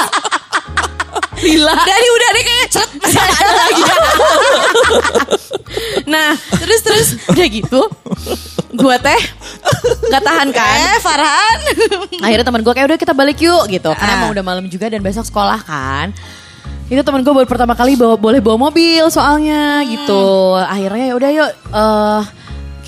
Lila. Dari udah deh kayak masih ada lagi. Nah terus terus udah gitu. Gue teh nggak tahan kan. Eh Farhan. akhirnya teman gue kayak udah kita balik yuk gitu karena Ah. emang udah malam juga dan besok sekolah kan itu teman gue baru pertama kali bawa boleh bawa mobil soalnya gitu akhirnya ya udah yuk eh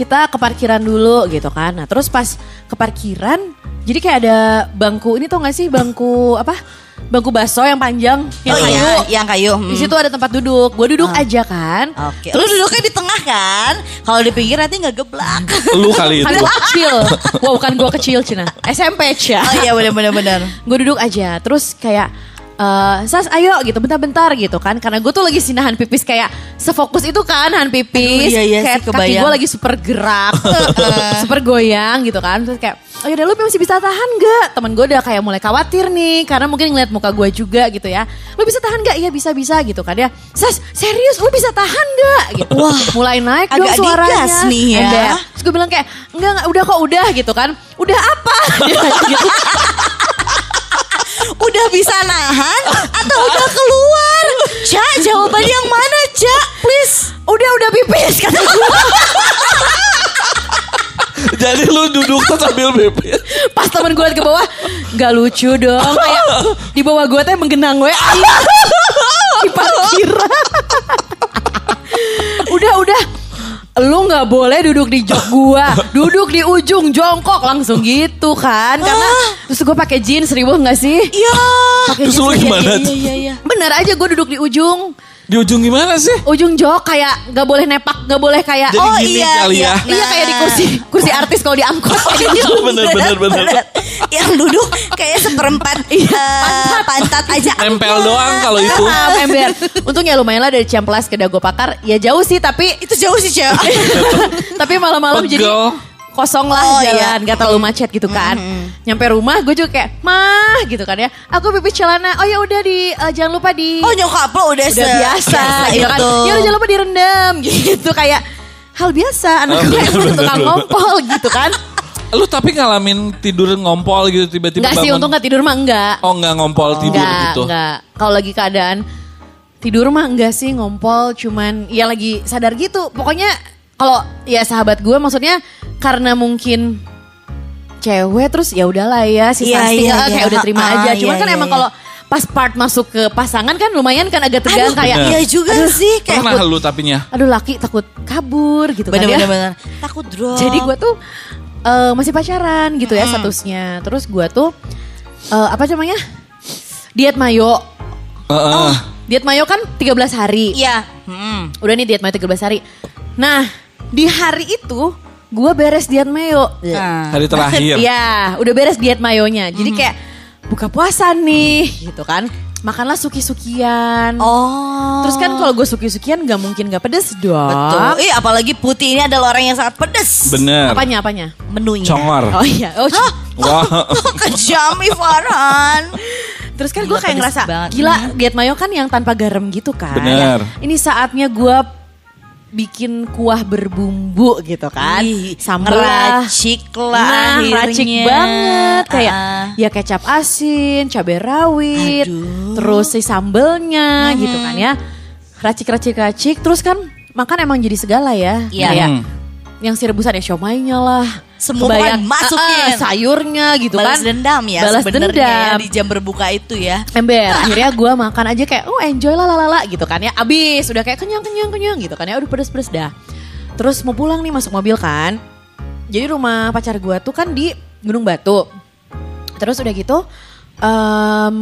kita ke parkiran dulu gitu kan nah terus pas ke parkiran jadi kayak ada bangku ini tuh gak sih bangku apa bangku baso yang panjang yang Oh kayu iya, yang kayu. di situ ada tempat duduk gue duduk Ah. aja kan Oke. Lu duduknya di tengah kan? Kalau di pinggir nanti nggak geblak. Lu kali itu. gue kecil wow kan gue kecil Cina SMP Cina Oh iya benar benar benar. gue duduk aja terus kayak eh Sas ayo gitu bentar-bentar gitu kan. Karena gue tuh lagi sih nahan pipis kayak sefokus itu kan nahan pipis. Aduh, iya, iya kayak sih, kaki gue lagi super gerak super goyang gitu kan. Terus kayak oh yaudah lu masih bisa tahan gak temen gue udah kayak mulai khawatir nih karena mungkin ngeliat muka gue juga gitu ya. Lu bisa tahan gak iya bisa bisa gitu kan ya. Sas serius? Lu bisa tahan gak gitu. Wah, mulai naik dong agak suaranya. nih ya. Ember. terus gue bilang kayak enggak enggak udah kok udah gitu kan. Udah apa? Dia gitu Udah bisa nahan atau udah keluar? Cak, jawaban yang mana, Cak? Please. udah udah pipis kata gue Jadi lu duduk tuh sambil pipis. pas temen gue ke bawah nggak lucu dong kayak di bawah gue teh menggenang gue di parkiran udah udah lu nggak boleh duduk di jok gua duduk di ujung jongkok langsung gitu kan karena terus gue pakai jeans ribu nggak sih Ya. pakai Terus lu gimana? Iya, iya, iya. bener aja gue duduk di ujung Di ujung gimana sih? ujung jok kayak nggak boleh nepak nggak boleh kayak Jadi oh gini iya, kali iya. ya. iya kayak di kursi kursi artis kalau diangkut bener bener bener. Yang duduk kayak seperempat eh, pantat aja. Nempel doang kalau itu. Paham, ember. Untung ya lumayan lah dari Ciamplas ke Dago Pakar. Ya jauh sih tapi Itu jauh sih, Cak. tapi malam-malam jadi. Kosong lah Oh, jalan, gak terlalu macet gitu kan. Nyampe rumah gue juga kayak, "Mah," gitu kan ya. Aku pipis celana. Oh ya udah di eh, jangan lupa di Oh, nyokap lo udah, udah se- biasa gitu kan. gitu. Ya udah jangan lupa direndam gitu kayak hal biasa anak Oh, gue bener, tukang ngompol gitu kan. Lu tapi ngalamin tidur ngompol gitu tiba-tiba Enggak sih, untung gak tidur mah enggak. Oh enggak ngompol tidur enggak, gitu. Enggak, Kalau lagi keadaan tidur mah enggak sih ngompol, cuman ya lagi sadar gitu. Pokoknya kalau ya sahabat gue maksudnya karena mungkin cewek terus ya udahlah ya si Iya, Sasti iya, ah, iya. kayak udah terima Ah, aja. iya, Cuman kan iya, emang iya. kalau pas part masuk ke pasangan kan lumayan kan agak tegang kayak bener. Iya juga sih kayak Pernah lu tapinya? aduh laki takut kabur gitu kan ya. bener-bener bener. Takut drop. Jadi gue tuh eh, masih pacaran gitu ya statusnya. Terus gue tuh eh, apa namanya? Diet mayo. Heeh. Diet mayo kan 13 hari. Iya. Hmm. Udah nih diet mayo 13 hari. Nah, di hari itu gue beres diet mayo. Nah. Hari terakhir. Iya, udah beres diet mayonya. Jadi kayak buka puasa nih gitu kan. Makanlah suki-sukian. Oh. Terus kan kalau gue suki-sukian gak mungkin gak pedes dong. Betul. Ih, apalagi putih ini adalah orang yang sangat pedes. Bener. Apanya, apanya? Menunya. Congor. Oh iya, oh Wah. Kejam ih Farhan. Terus kan gue kayak ngerasa banget. gila diet mayo kan yang tanpa garam gitu kan. Bener. Ini saatnya gue bikin kuah berbumbu gitu kan. Sambal lah. ngeracik lah Nah, racik banget kayak Ah. ya kecap asin, cabai rawit, Aduh. terus si sambelnya gitu kan ya. Racik-racik-racik terus kan makan emang jadi segala ya. Iya. Kayak Hmm. Yang si rebusan ya siomay-nya lah. Semua Kebayang, pokoknya masukin. ah, ah, sayurnya gitu Balas kan. dendam ya Balas dendam. ya, di jam berbuka itu ya. Ember, akhirnya gue makan aja kayak, oh enjoy lah lalala gitu kan ya. Abis, udah kayak kenyang, kenyang, kenyang gitu kan ya. Udah pedes-pedes dah. Terus mau pulang nih masuk mobil kan. Jadi rumah pacar gue tuh kan di Gunung Batu. Terus udah gitu, em,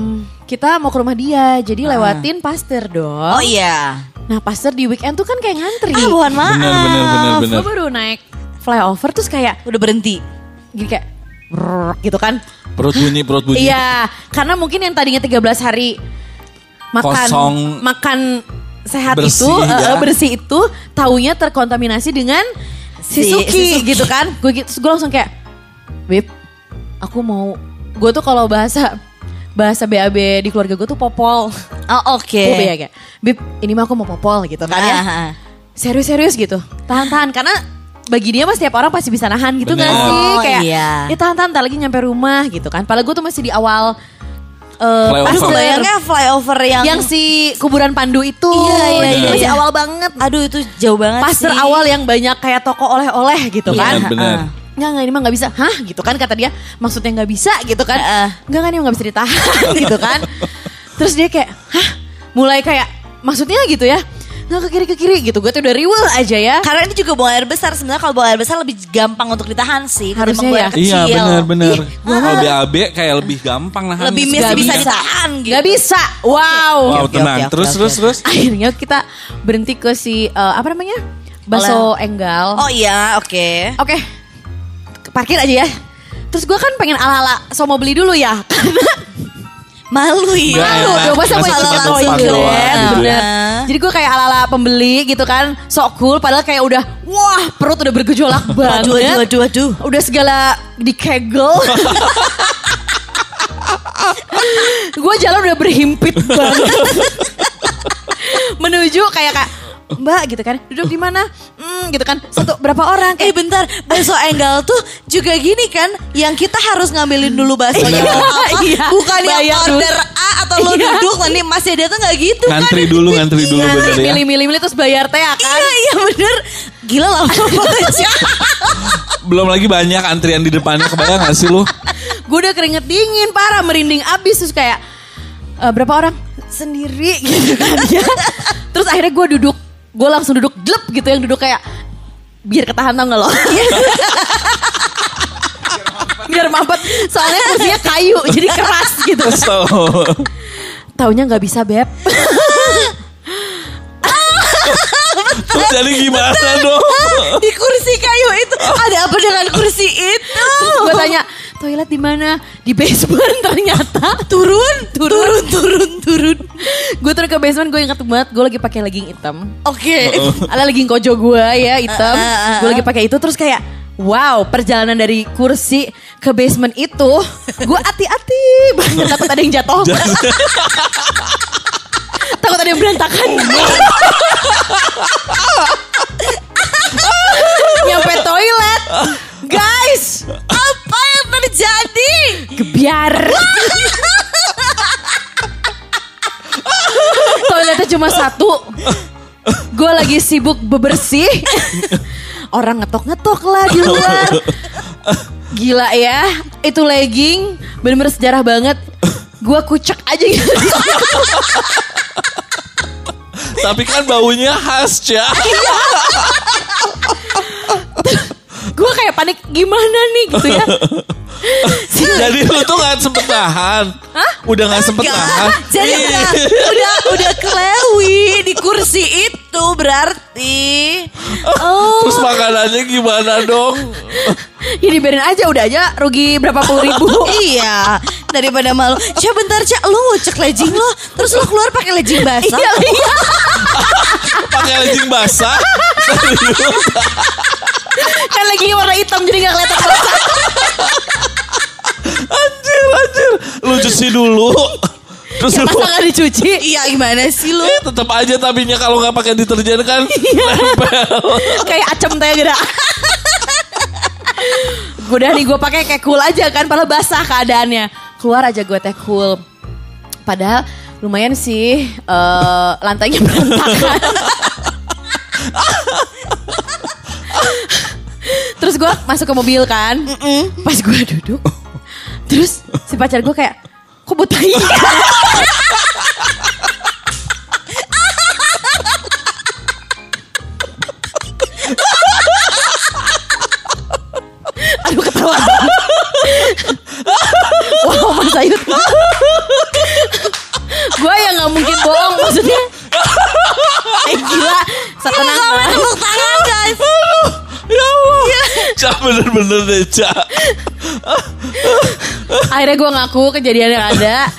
kita mau ke rumah dia. Jadi lewatin pasteur dong. Oh iya. Nah pasteur di weekend tuh kan kayak ngantri. Ah mohon maaf. Bener, bener, bener, bener. Gue baru naik flyover terus kayak Udah berhenti. gini kayak brrrr gitu kan. Perut bunyi, perut bunyi. Iya, karena mungkin yang tadinya 13 hari makan Kosong. makan sehat Bersih, itu eh, ya. bersih itu taunya terkontaminasi dengan si, Si- Suki, si Suki. gitu kan. Gue gitu, gue langsung kayak, Bib, aku mau gue tuh kalau bahasa bahasa BAB di keluarga gue tuh popol. Oh oke. Gue ya kayak, Bib, ini mah aku mau popol gitu kan ya. Ah, ah. Serius-serius gitu. Tahan-tahan karena bagi dia mah setiap orang pasti bisa nahan gitu Bener. gak sih? Oh, Kayak iya. ya tahan-tahan ntar lagi nyampe rumah gitu kan. Padahal gue tuh masih di awal eh Flyover. Pasteur. bayangnya flyover yang, yang si kuburan Pandu itu. Iya, iya, iya, Masih iya. awal banget. Aduh itu jauh banget Pasteur sih. awal yang banyak kayak toko oleh-oleh gitu Iya, kan. Benar, benar. Nggak, nggak ini mah nggak bisa. Hah gitu kan kata dia. Maksudnya nggak bisa gitu kan. Heeh. Nggak, nggak ini mah nggak bisa ditahan gitu kan. Terus dia kayak, hah mulai kayak maksudnya gitu ya. Nggak ke kiri ke kiri gitu. Gue tuh udah riwel aja ya. Karena ini juga buang air besar. Sebenarnya kalau buang air besar lebih gampang untuk ditahan sih. Harusnya ya. air kecil. Iya benar benar. Kalau BAB kayak lebih gampang nah. Lebih mis- Nggak bisa bisa. ditahan gitu. Nggak bisa. Wow. Wow Oke, tenang. oke, oke, terus oke, terus oke. terus. Akhirnya kita berhenti ke si eh, apa namanya? Baso enggal. Oh iya oke. Oke, parkir aja ya. Terus gue kan pengen ala-ala, so mau beli dulu ya. Karena Malu ya. Malu dong, masa mau doang, gitu ya. Jadi gue kayak ala-ala pembeli gitu kan, sok cool. Padahal kayak udah, wah perut udah bergejolak banget. Aduh aduh aduh aduh. Udah segala dikegel. gue jalan udah berhimpit banget. Menuju kayak kak, Mbak gitu kan, duduk di mana? Hmm, gitu kan. Satu berapa orang? Eh bentar, bakso enggal tuh juga gini kan, yang kita harus ngambilin dulu baksonya Iya. apa, Iya. bukan yang Bayar dulu. order A atau lo Iya. duduk nanti masih ada tuh nggak gitu Ngantri kan? dulu, ngantri dulu Iya, bener ya. Milih-milih terus bayar teh ya kan? Iya iya bener, gila lama banget sih. Belum lagi banyak antrian di depannya kebayang gak sih lu? Gue udah keringet dingin, parah, merinding abis terus kayak "Eh, berapa orang sendiri gitu kan ya. Terus akhirnya gue duduk, gue langsung duduk glep gitu yang duduk kayak biar ketahan tau gak lo? biar mampet, soalnya kursinya kayu jadi keras gitu. So, Taunya nggak bisa beb. terus jadi gimana dong? Di kursi kayu itu ada apa dengan kursi itu? Gue tanya toilet di mana? Di basement ternyata. turun, turun, turun, turun. gue turun ke basement gue inget banget gue lagi pakai legging hitam. Oke. ala legging kojo gue ya hitam. Ah, ah, ah, gue lagi pakai itu terus kayak wow perjalanan dari kursi ke basement itu gue hati-hati banget takut ada yang jatuh. takut ada yang berantakan. Nyampe toilet. Guys, Terjadi? gebiar. Toiletnya cuma satu. Gue lagi sibuk bebersih. Orang ngetok-ngetok lah di luar. Gila ya, itu legging bener-bener sejarah banget. Gue kucek aja gitu. Tapi kan baunya khas, Cak. Gue kayak panik gimana nih gitu ya. Jadi lu tuh gak sempet nahan. Udah gak sempet nahan. Jadi udah, udah, udah kelewi di kursi itu berarti. Oh, Terus makanannya gimana dong? ya dibiarin aja udah aja rugi berapa puluh ribu. iya, daripada malu. Coba bentar, Cak, lu ngecek legging lo, terus lu keluar pakai legging basah. Iya, iya. Pakai legging basah. Kan lagi warna hitam jadi gak kelihatan basah. Anjir, anjir. Lu cuci dulu. Terus Ya, lu masa gak dicuci? Iya, gimana sih lu? Eh, tetap aja tapinya kalau nggak pakai deterjen kan nempel. kayak acem teh gede. Udah nih gue pakai kayak cool aja kan, padahal basah keadaannya. Keluar aja gue teh cool. Padahal lumayan sih eh, lantainya berantakan. gue masuk ke mobil kan. Pas gue duduk. Terus si pacar gue kayak, kok butai? Aduh ketawa wow Mas Ayut. gue yang gak mungkin bohong maksudnya. Eh gila, setenang lah. Tepuk tangan guys. Cak bener-bener deh Cak. Akhirnya gue ngaku kejadian yang ada.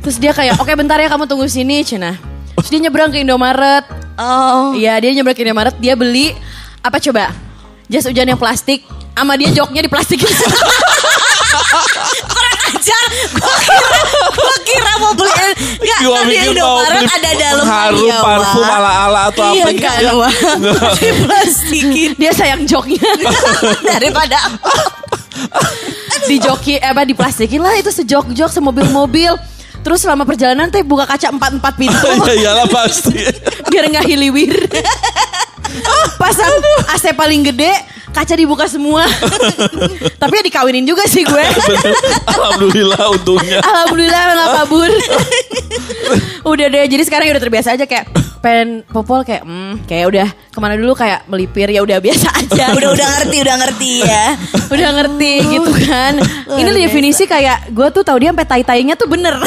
Terus dia kayak, oke bentar ya kamu tunggu sini, Cina. Terus dia nyebrang ke Indomaret. Oh. Iya, dia nyebrang ke Indomaret. Dia beli apa coba? Jas hujan yang plastik. Sama dia joknya diplastikin. Ajar. Gue kira, gue kira mau beli. Enggak, Gua tadi mikir mau Indomaret beli ada dalam harum, parfum ala-ala atau iya, apa gitu kan, ya. Wah. Diplastikin dia sayang joknya. daripada di joki, eh apa diplastikin lah itu sejok-jok semobil-mobil. Terus selama perjalanan teh buka kaca empat-empat pintu. Ya iyalah pasti. biar nggak hiliwir. Pasang AC paling gede, kaca dibuka semua. Tapi ya dikawinin juga sih gue. Alhamdulillah untungnya. Alhamdulillah nggak kabur. udah deh, jadi sekarang ya udah terbiasa aja kayak pengen popol kayak hmm, kayak udah ke mana dulu kayak melipir ya udah biasa aja. udah udah ngerti, udah ngerti ya. udah ngerti gitu kan. Ini definisi kayak gue tuh tahu dia sampai tai-tainya tuh bener.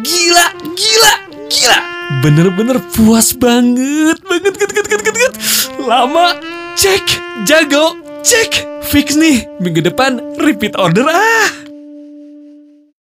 Gila, gila, gila. Bener-bener puas banget, banget, banget, banget, banget, banget. Lama, cek, jago, cek. Fix nih, minggu depan repeat order ah.